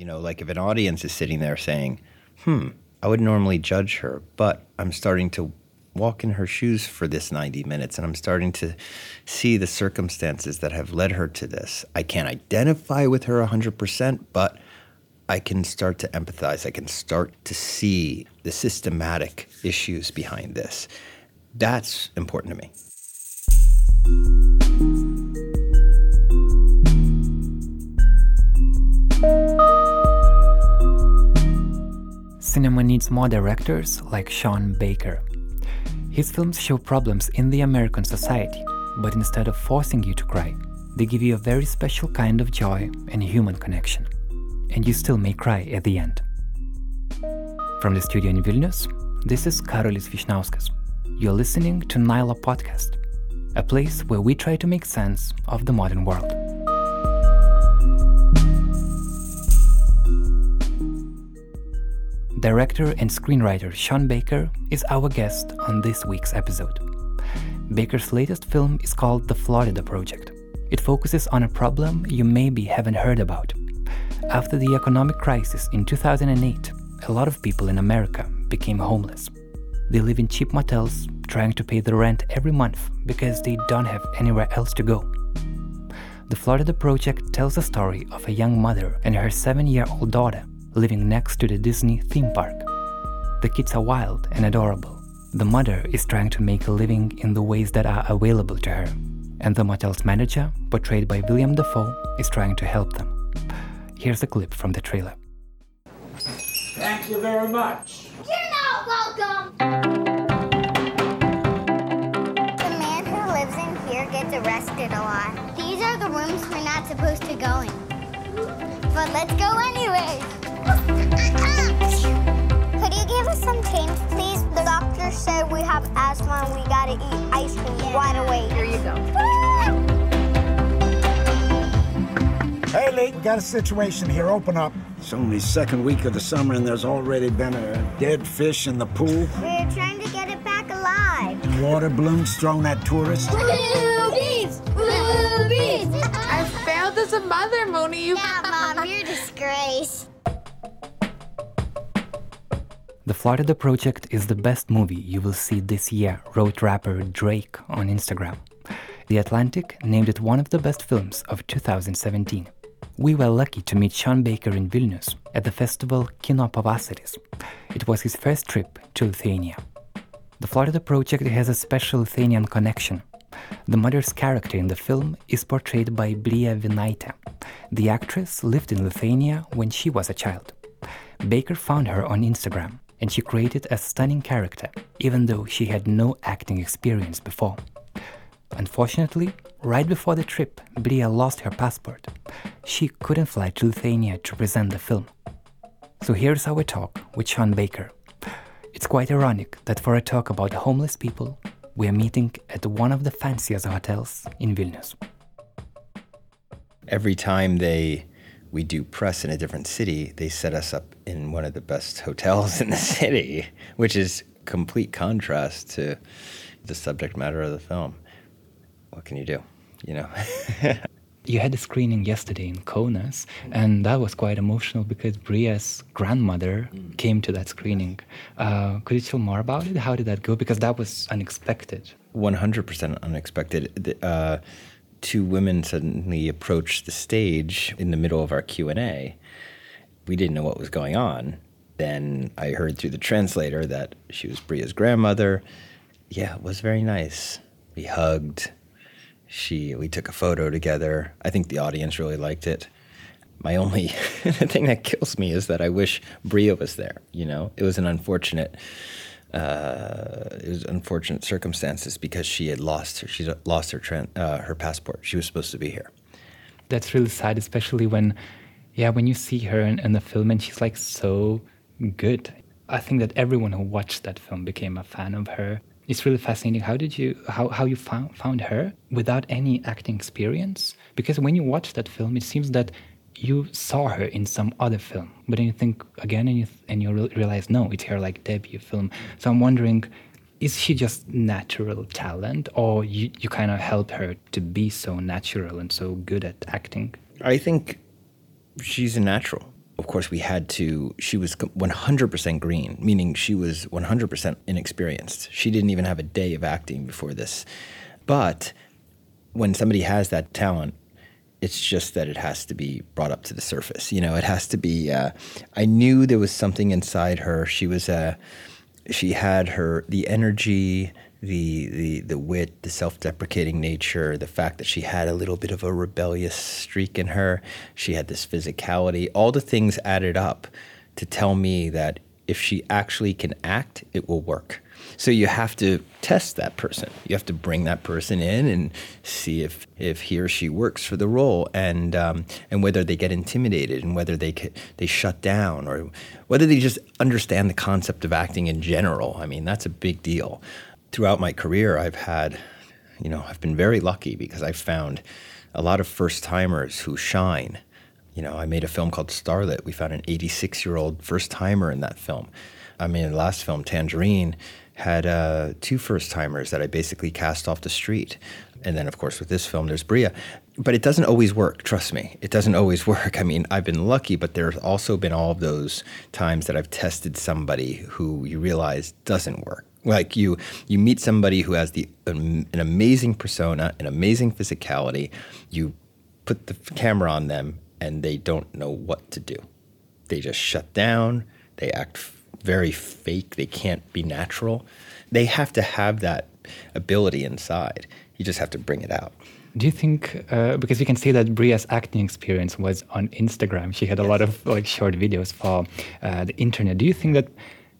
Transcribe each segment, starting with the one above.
You know, like if an audience is sitting there saying, hmm, I would normally judge her, but I'm starting to walk in her shoes for this 90 minutes and I'm starting to see the circumstances that have led her to this. I can't identify with her 100%, but I can start to empathize. I can start to see the systematic issues behind this. That's important to me. Cinema needs more directors like Sean Baker. His films show problems in the American society, but instead of forcing you to cry, they give you a very special kind of joy and human connection. And you still may cry at the end. From the studio in Vilnius, this is Karolis Vyšniauskas. You're listening to Nyla Podcast, a place where we try to make sense of the modern world. Director and screenwriter Sean Baker is our guest on this week's episode. Baker's latest film is called The Florida Project. It focuses on a problem you maybe haven't heard about. After the economic crisis in 2008, a lot of people in America became homeless. They live in cheap motels, trying to pay the rent every month because they don't have anywhere else to go. The Florida Project tells the story of a young mother and her seven year old daughter living next to the Disney theme park. The kids are wild and adorable. The mother is trying to make a living in the ways that are available to her, and the motel's manager, portrayed by Willem Dafoe, is trying to help them. Here's a clip from the trailer. Thank you very much. You're not welcome! The man who lives in here gets arrested a lot. These are the rooms we're not supposed to go in. But let's go anyway. Could you give us some change, please? The doctor said we have asthma and we gotta eat ice cream right away. Here you go. Hey, Lee, we got a situation here. Open up. It's only second week of the summer and there's already been a dead fish in the pool. We're trying to get it back alive. Water balloons thrown at tourists. Boobies! Boobies! I failed as a mother, Moni. You Yeah, Mom, you're a disgrace. The Florida Project is the best movie you will see this year, wrote rapper Drake on Instagram. The Atlantic named it one of the best films of 2017. We were lucky to meet Sean Baker in Vilnius at the festival Kino Pavasaris. It was his first trip to Lithuania. The Florida Project has a special Lithuanian connection. The mother's character in the film is portrayed by Bria Vinaite. The actress lived in Lithuania when she was a child. Baker found her on Instagram and she created a stunning character, even though she had no acting experience before. Unfortunately, right before the trip, Bria lost her passport. She couldn't fly to Lithuania to present the film. So here's our talk with Sean Baker. It's quite ironic that for a talk about homeless people, we are meeting at one of the fanciest hotels in Vilnius. Every time they we do press in a different city, they set us up in one of the best hotels in the city, which is complete contrast to the subject matter of the film. What can you do? You know. You had a screening yesterday in Kaunas, and that was quite emotional because Bria's grandmother came to that screening. Uh, could you tell more about it? How did that go? Because that was unexpected. 100% unexpected. Uh, two women suddenly approached the stage in the middle of our Q&A. We didn't know what was going on. Then I heard through the translator that she was Bria's grandmother. Yeah, it was very nice. We hugged. She we took a photo together. I think the audience really liked it. My only thing that kills me is that I wish Bria was there. You know, it was an unfortunate uh, it was unfortunate circumstances because she had lost her she lost her tran uh, her passport. She was supposed to be here. That's really sad, especially when, yeah, when you see her in, in the film and she's like so good. I think that everyone who watched that film became a fan of her. It's really fascinating. How did you how, how you found found her without any acting experience? Because when you watch that film, it seems that you saw her in some other film, but then you think again and you and you re- realize no, it's her like debut film. So I'm wondering, is she just natural talent, or you you kind of help her to be so natural and so good at acting? I think she's a natural. of course, we had to, she was 100% green, meaning she was 100% inexperienced. She didn't even have a day of acting before this. But when somebody has that talent, it's just that it has to be brought up to the surface. You know, it has to be. Uh, I knew there was something inside her. She was a. Uh, she had her the energy, the the the wit, the self-deprecating nature, the fact that she had a little bit of a rebellious streak in her. She had this physicality. All the things added up to tell me that if she actually can act, it will work. So you have to test that person. You have to bring that person in and see if, if he or she works for the role, and um, and whether they get intimidated, and whether they they shut down, or whether they just understand the concept of acting in general. I mean, that's a big deal throughout my career, I've had, you know, I've been very lucky because I've found a lot of first timers who shine. You know, I made a film called Starlet. We found an 86 year old first timer in that film. I mean, the last film, Tangerine, had uh, two first timers that I basically cast off the street. And then, of course, with this film, there's Bria. But it doesn't always work, trust me. It doesn't always work. I mean, I've been lucky, but there's also been all of those times that I've tested somebody who you realize doesn't work like you you meet somebody who has the um, an amazing persona an amazing physicality you put the camera on them and they don't know what to do they just shut down they act very fake they can't be natural they have to have that ability inside you just have to bring it out do you think uh, because we can see that Bria's acting experience was on Instagram, she had a yes. lot of like short videos for uh, the internet. Do you think that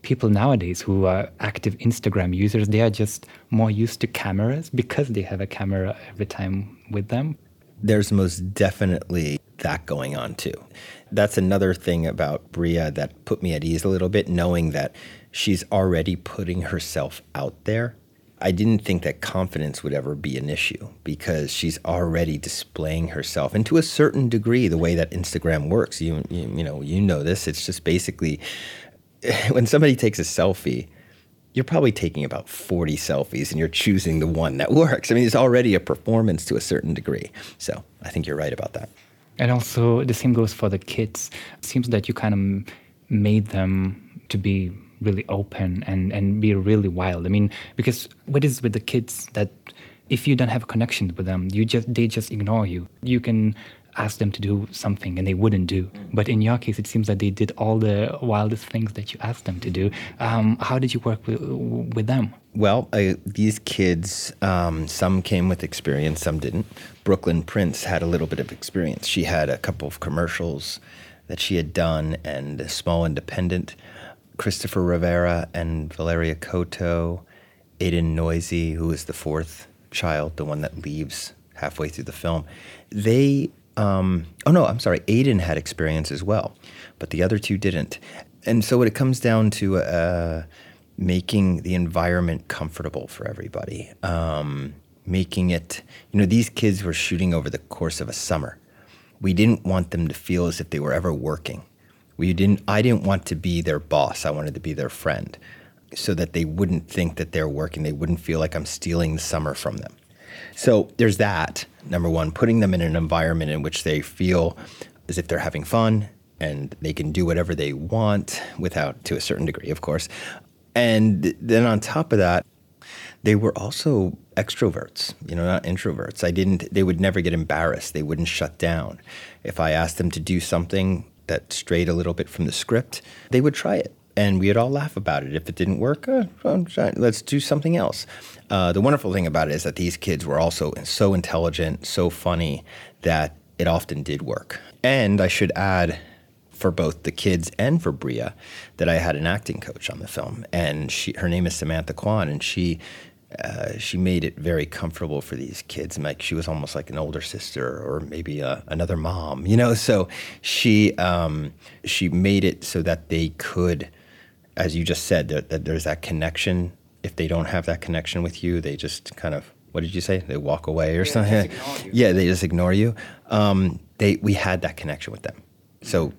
people nowadays who are active Instagram users, they are just more used to cameras because they have a camera every time with them. There's most definitely that going on too. That's another thing about Bria that put me at ease a little bit, knowing that she's already putting herself out there. I didn't think that confidence would ever be an issue because she's already displaying herself, and to a certain degree, the way that Instagram works. You, you, you know, you know this. It's just basically when somebody takes a selfie, you're probably taking about 40 selfies and you're choosing the one that works. I mean, it's already a performance to a certain degree. So I think you're right about that. And also, the same goes for the kids. It seems that you kind of made them to be really open and, and be really wild. I mean, because what is with the kids that if you don't have a connection with them, you just they just ignore you. You can ask them to do something and they wouldn't do. Mm. But in your case, it seems that they did all the wildest things that you asked them to do. Um, how did you work with, with them? Well, I, these kids, um, some came with experience, some didn't. Brooklyn Prince had a little bit of experience. She had a couple of commercials that she had done and a small independent. Christopher Rivera and Valeria Cotto, Aiden Noisy, who is the fourth child, the one that leaves halfway through the film, they um, oh no, I'm sorry. Aiden had experience as well, but the other two didn't. And so, it comes down to uh, making the environment comfortable for everybody, um, making it. You know, these kids were shooting over the course of a summer. We didn't want them to feel as if they were ever working. We didn't. I didn't want to be their boss. I wanted to be their friend, so that they wouldn't think that they're working. They wouldn't feel like I'm stealing the summer from them. So there's that. Number one, putting them in an environment in which they feel as if they're having fun and they can do whatever they want without, to a certain degree, of course. And then on top of that, they were also extroverts, you know, not introverts. I didn't, they would never get embarrassed. They wouldn't shut down. If I asked them to do something that strayed a little bit from the script, they would try it and we'd all laugh about it. If it didn't work, uh, let's do something else. Uh, the wonderful thing about it is that these kids were also so intelligent, so funny that it often did work. And I should add, for both the kids and for Bria, that I had an acting coach on the film, and she, her name is Samantha Quan, and she. Uh, she made it very comfortable for these kids. Like she was almost like an older sister or maybe a, uh, another mom, you know. So she um, she made it so that they could as you just said, that, that there's that connection. If they don't have that connection with you, they just kind of what did you say? They walk away or yeah, something. Yeah, they just ignore you. Um, they we had that connection with them, so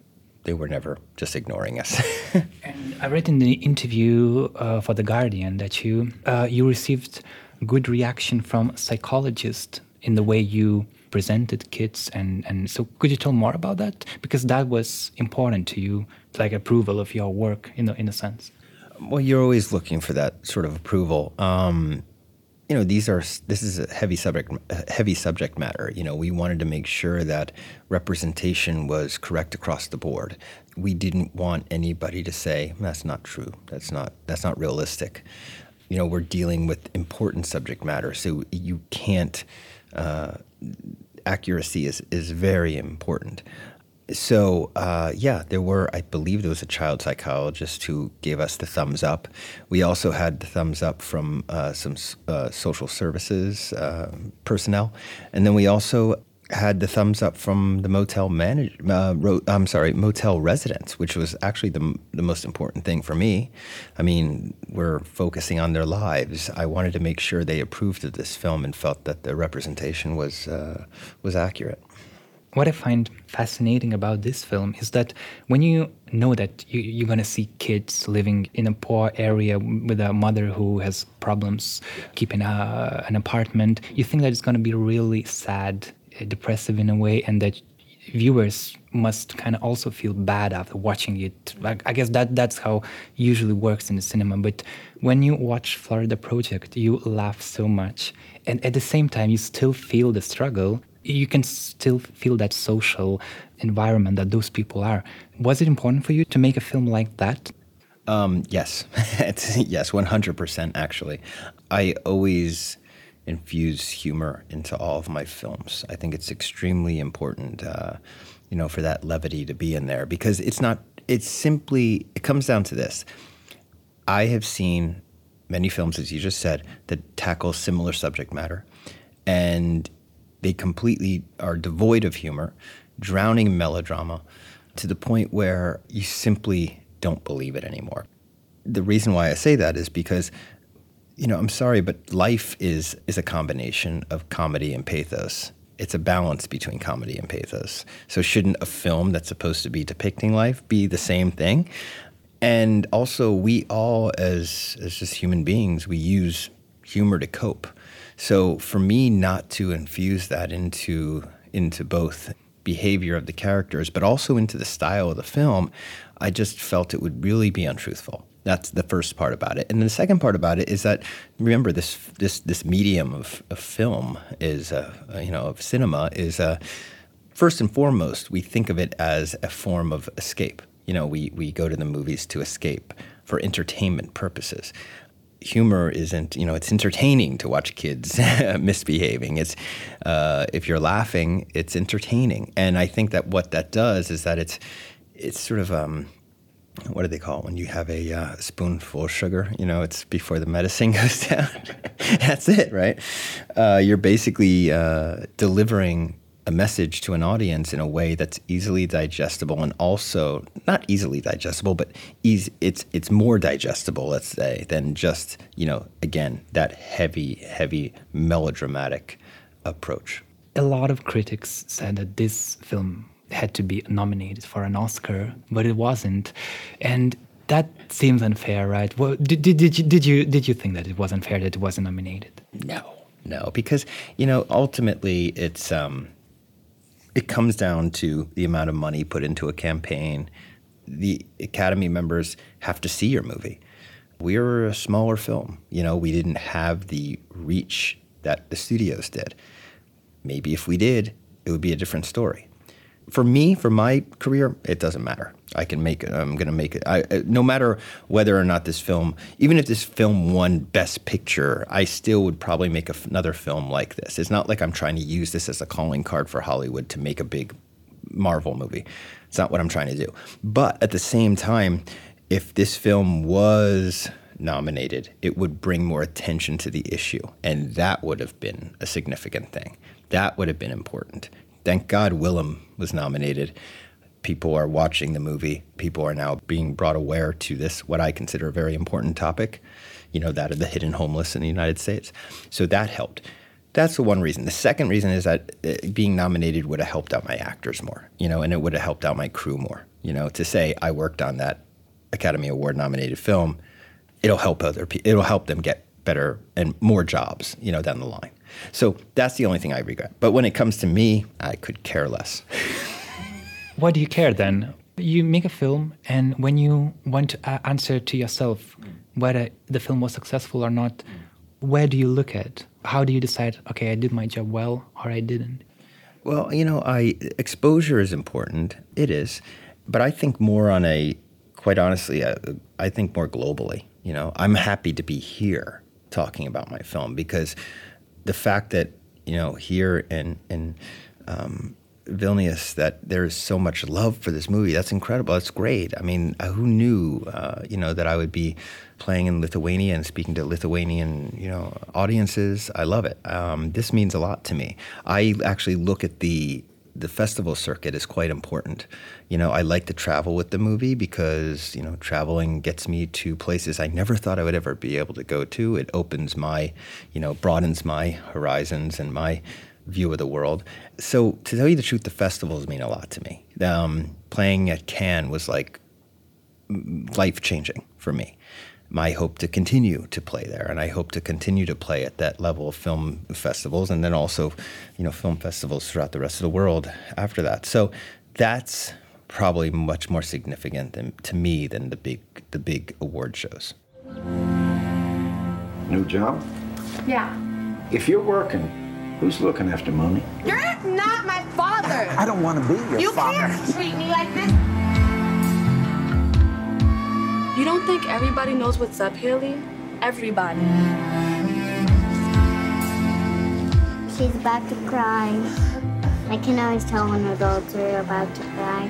they were never just ignoring us. and I read in the interview uh, for the Guardian that you uh, you received good reaction from psychologists in the way you presented kids and and so could you tell more about that? Because that was important to you like approval of your work in a, in a sense. Well you're always looking for that sort of approval. Um, you know these are this is a heavy subject heavy subject matter. You know we wanted to make sure that representation was correct across the board. We didn't want anybody to say that's not true. That's not that's not realistic. You know we're dealing with important subject matter so you can't uh, accuracy is is very important so uh, yeah, there were. I believe there was a child psychologist who gave us the thumbs up. We also had the thumbs up from uh, some uh, social services uh, personnel, and then we also had the thumbs up from the motel manage. Uh, ro- I'm sorry, motel residents, which was actually the the most important thing for me. I mean, we're focusing on their lives. I wanted to make sure they approved of this film and felt that the representation was uh, was accurate what I find fascinating about this film is that when you know that you, are going to see kids living in a poor area with a mother who has problems keeping a, an apartment, you think that it's going to be really sad, uh, depressive in a way, and that viewers must kind of also feel bad after watching it. Like, I guess that that's how usually works in the cinema. But when you watch Florida Project, you laugh so much, and at the same time, you still feel the struggle you can still feel that social environment that those people are. Was it important for you to make a film like that? Um, yes, yes, one hundred percent. Actually, I always infuse humor into all of my films. I think it's extremely important, uh, you know, for that levity to be in there because it's not. It's simply. It comes down to this. I have seen many films, as you just said, that tackle similar subject matter, and they completely are devoid of humor, drowning melodrama to the point where you simply don't believe it anymore. The reason why I say that is because you know, I'm sorry, but life is is a combination of comedy and pathos. It's a balance between comedy and pathos. So shouldn't a film that's supposed to be depicting life be the same thing? And also we all as as just human beings, we use humor to cope. So for me not to infuse that into into both behavior of the characters, but also into the style of the film, I just felt it would really be untruthful. That's the first part about it, and the second part about it is that remember this this this medium of, of film is uh, you know of cinema is uh, first and foremost we think of it as a form of escape. You know, we we go to the movies to escape for entertainment purposes. Humor isn't you know it's entertaining to watch kids misbehaving. It's uh, if you're laughing it's entertaining. And i think that what that does is that it's it's sort of um, what do they call it? When you have a uh, spoonful of sugar you know it's before the medicine goes down. That's it right? Uh, you're basically uh, delivering a message to an audience in a way that's easily digestible and also not easily digestible, but easy, it's it's more digestible, let's say, than just you know again that heavy, heavy melodramatic approach. A lot of critics said that this film had to be nominated for an Oscar, but it wasn't, and that seems unfair, right? Well, did, did, did, you, did you did you think that it was unfair that it wasn't nominated? No, no, because you know ultimately it's um, it comes down to the amount of money put into a campaign. The Academy members have to see your movie. We were a smaller film. You know, we didn't have the reach that the studios did. Maybe if we did, it would be a different story for me, for my career, it doesn't matter. I can make it. I'm going to make it. I, uh, no matter whether or not this film, even if this film won Best Picture, I still would probably make another film like this. It's not like I'm trying to use this as a calling card for Hollywood to make a big Marvel movie. It's not what I'm trying to do. But at the same time, if this film was nominated, it would bring more attention to the issue. And that would have been a significant thing. That would have been important thank God Willem was nominated. People are watching the movie. People are now being brought aware to this, what I consider a very important topic, you know, that of the hidden homeless in the United States. So that helped. That's the one reason. The second reason is that uh, being nominated would have helped out my actors more, you know, and it would have helped out my crew more, you know, to say I worked on that Academy Award nominated film, it'll help other people, it'll help them get better and more jobs, you know, down the line. So that's the only thing I regret. But when it comes to me, I could care less. Why do you care then? You make a film, and when you want to uh, answer to yourself whether the film was successful or not, where do you look at? How do you decide, okay, I did my job well or I didn't? Well, you know, I exposure is important. It is, but I think more on a, quite honestly, uh, I think more globally. You know, I'm happy to be here talking about my film because the fact that you know here in in um, Vilnius that there's so much love for this movie. That's incredible. That's great. I mean, uh, who knew, uh, you know, that I would be playing in Lithuania and speaking to Lithuanian, you know, audiences. I love it. Um, this means a lot to me. I actually look at the the festival circuit is quite important. You know, I like to travel with the movie because, you know, traveling gets me to places I never thought I would ever be able to go to. It opens my, you know, broadens my horizons and my view of the world. So to tell you the truth, the festivals mean a lot to me. Um, playing at Cannes was like life changing for me. My hope to continue to play there, and I hope to continue to play at that level of film festivals, and then also, you know, film festivals throughout the rest of the world after that. So that's probably much more significant than, to me than the big the big award shows. New job? Yeah. If you're working, who's looking after Moni? You're not my father. I don't want to be your You father. can't treat me like this. You don't think everybody knows what's up, Haley? Everybody. She's about to cry. I can always tell when adults are about to cry.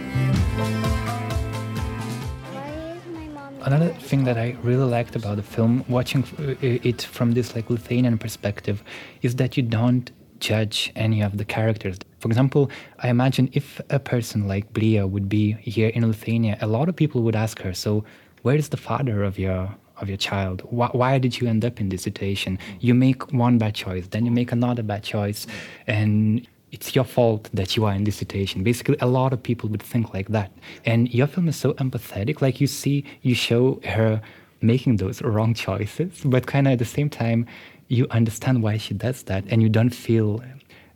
Why is my mom Another thing that I really liked about the film, watching uh, it from this like Lithuanian perspective, is that you don't judge any of the characters. For example, I imagine if a person like Bria would be here in Lithuania, a lot of people would ask her, "So, where is the father of your of your child? Why, why did you end up in this situation? You make one bad choice, then you make another bad choice, and it's your fault that you are in this situation. Basically, a lot of people would think like that. And your film is so empathetic. Like you see, you show her making those wrong choices, but kind of at the same time, you understand why she does that, and you don't feel,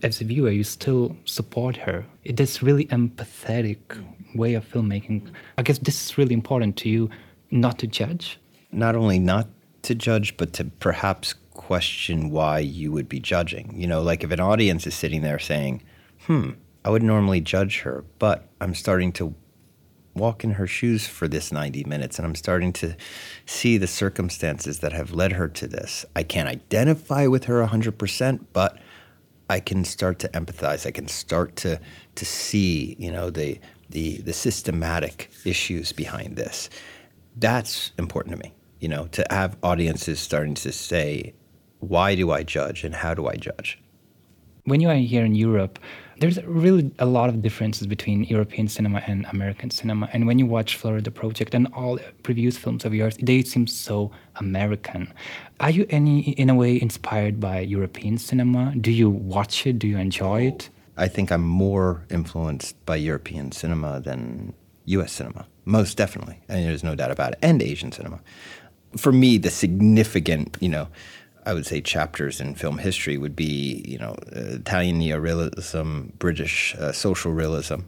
as a viewer, you still support her. It is really empathetic way of filmmaking. I guess this is really important to you, not to judge. not only not to judge, but to perhaps question why you would be judging. You know, like if an audience is sitting there saying, hmm, I would normally judge her, but I'm starting to walk in her shoes for this 90 minutes and I'm starting to see the circumstances that have led her to this. I can't identify with her 100%, but I can start to empathize. I can start to to see, you know, the the the systematic issues behind this. That's important to me, you know, to have audiences starting to say, why do I judge and how do I judge? when you are here in Europe, there's really a lot of differences between European cinema and American cinema. And when you watch Florida Project and all previous films of yours, they seem so American. Are you any, in a way, inspired by European cinema? Do you watch it? Do you enjoy it? Oh, I think I'm more influenced by European cinema than US cinema, most definitely. And there's no doubt about it. And Asian cinema. For me, the significant, you know, I would say chapters in film history would be, you know, uh, Italian neorealism, British uh, social realism.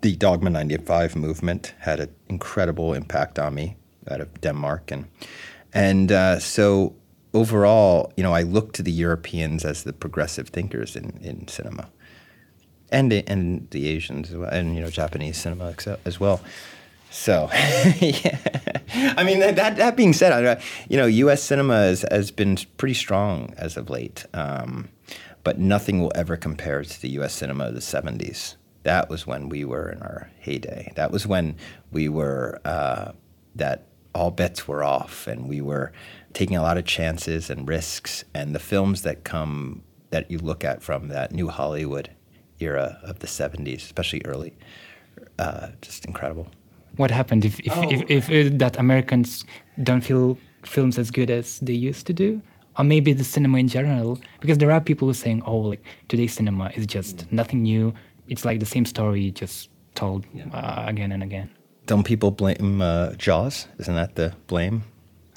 The Dogma 95 movement had an incredible impact on me out of Denmark. And, and uh, so overall, you know, I look to the Europeans as the progressive thinkers in, in cinema and the, and the Asians and you know Japanese cinema as well. So, yeah. I mean that, that that being said, you know U.S. cinema has, has been pretty strong as of late, um, but nothing will ever compare to the U.S. cinema of the '70s. That was when we were in our heyday. That was when we were uh, that all bets were off, and we were taking a lot of chances and risks. And the films that come that you look at from that new Hollywood era of the 70s, especially early. Uh, just incredible. What happened if, if, Oh. if, if, uh, that Americans don't feel films as good as they used to do? Or maybe the cinema in general? Because there are people who are saying, oh, like today's cinema is just nothing new. It's like the same story just told uh, again and again. Don't people blame uh, Jaws? Isn't that the blame?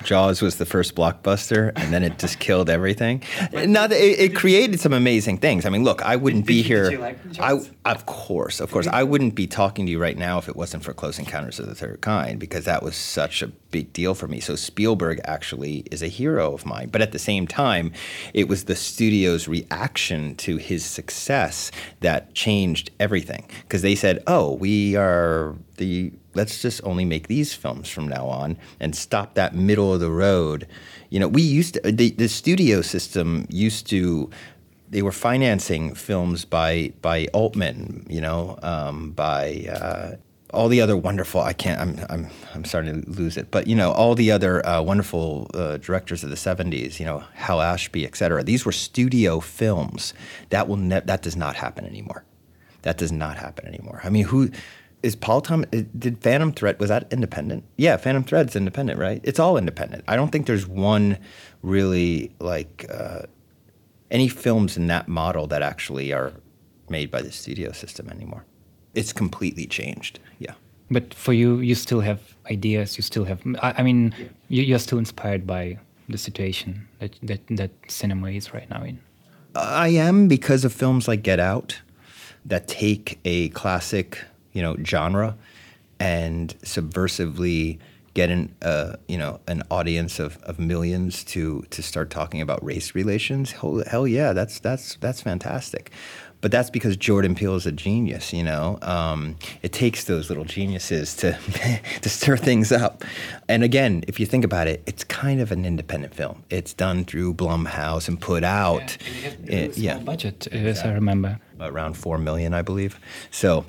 Jaws was the first blockbuster, and then it just killed everything. Not it, it created some amazing things. I mean, look, I wouldn't be here. like I, of course, of course, I wouldn't be talking to you right now if it wasn't for Close Encounters of the Third Kind, because that was such a big deal for me. So Spielberg actually is a hero of mine, but at the same time, it was the studio's reaction to his success that changed everything. Because they said, "Oh, we are the let's just only make these films from now on and stop that middle of the road." You know, we used to the, the studio system used to they were financing films by by Altman, you know, um, by uh, all the other wonderful. I can't. I'm I'm I'm starting to lose it. But you know, all the other uh, wonderful uh, directors of the '70s. You know, Hal Ashby, et cetera. These were studio films. That will ne- that does not happen anymore. That does not happen anymore. I mean, who is Paul Thomas? Did Phantom Thread was that independent? Yeah, Phantom Thread's independent, right? It's all independent. I don't think there's one really like. Uh, any films in that model that actually are made by the studio system anymore. It's completely changed. Yeah. But for you, you still have ideas. You still have. I, I mean, you, you're still inspired by the situation that, that that cinema is right now in. I am because of films like Get Out that take a classic, you know, genre and subversively get an uh, you know an audience of, of millions to to start talking about race relations. Hell, hell yeah, that's that's that's fantastic. But that's because Jordan Peele is a genius, you know. Um, it takes those little geniuses to to stir things up. And again, if you think about it, it's kind of an independent film. It's done through Blumhouse and put out. Yeah, uh, yeah budget, as I remember. around four million, I believe. So,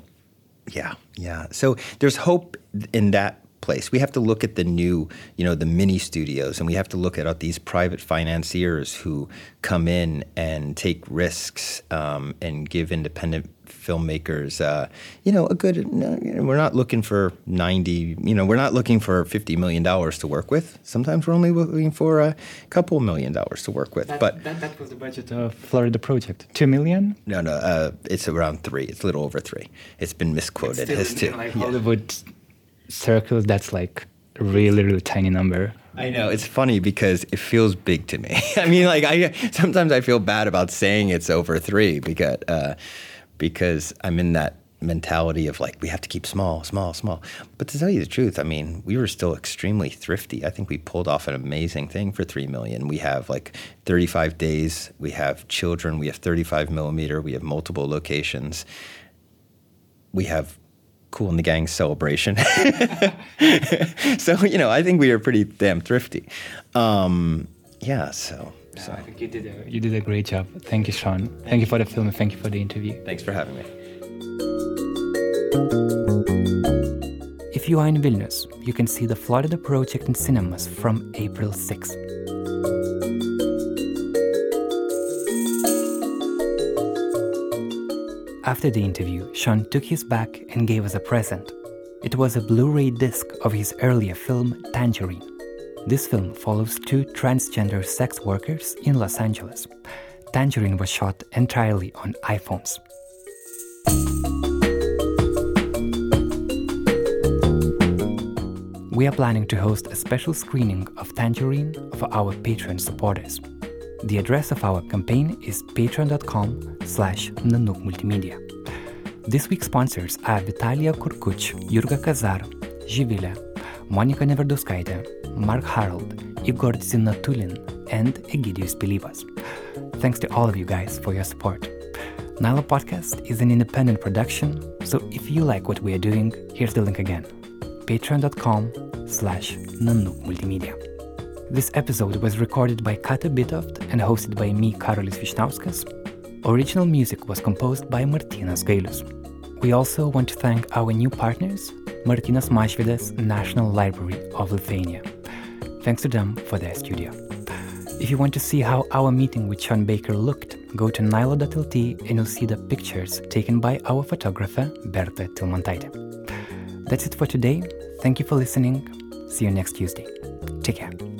yeah, yeah. So there's hope in that place. We have to look at the new, you know, the mini studios, and we have to look at these private financiers who come in and take risks um, and give independent filmmakers, uh, you know, a good. You know, we're not looking for ninety. You know, we're not looking for fifty million dollars to work with. Sometimes we're only looking for a couple million dollars to work with. but that, that was the budget of Florida Project. Two million. no, no, uh, it's around three. It's a little over three. It's been misquoted Still as two. like Yeah. Hollywood circles, that's like a really, really tiny number. I know it's funny because it feels big to me. I mean, like I sometimes I feel bad about saying it's over three because uh, because I'm in that mentality of like we have to keep small, small, small. But to tell you the truth, I mean, we were still extremely thrifty. I think we pulled off an amazing thing for three million. We have like 35 days. We have children. We have 35 millimeter. We have multiple locations. We have Kool and the Gang celebration. so you know, I think we are pretty damn thrifty. Um, yeah. So so I think you did a, you did a great job. Thank you, Sean. Thank you for the film and thank you for the interview. thanks for having me. If you are in Vilnius, you can see the Florida Project in cinemas from April 6th. After the interview, Sean took his back and gave us a present. It was a Blu ray disc of his earlier film, Tangerine. This film follows two transgender sex workers in Los Angeles. Tangerine was shot entirely on iPhones. We are planning to host a special screening of Tangerine for our Patreon supporters. The address of our campaign is patreon.com slash nanookmultimedia. This week's sponsors are Vitalia Kurkuch, Jurga Kazar, Živilė, Monika Neverduskaitė, Mark Harold, Igor Zinatulin, and Egidijus Pilypas. Thanks to all of you guys for your support. Nyla Podcast is an independent production, so if you like what we are doing, here's the link again patreon.com slash Nanook Multimedia. This episode was recorded by Kata Bitoft and hosted by me, Karolis Vyšniauskas. Original music was composed by Martynas Gailius. We also want to thank our new partners, Martynas Mažvydas National Library of Lithuania. Thanks to them for their studio. If you want to see how our meeting with Sean Baker looked, go to nilo.lt and you'll see the pictures taken by our photographer, Berta Tilmantaitė. That's it for today. Thank you for listening. See you next Tuesday. Take care.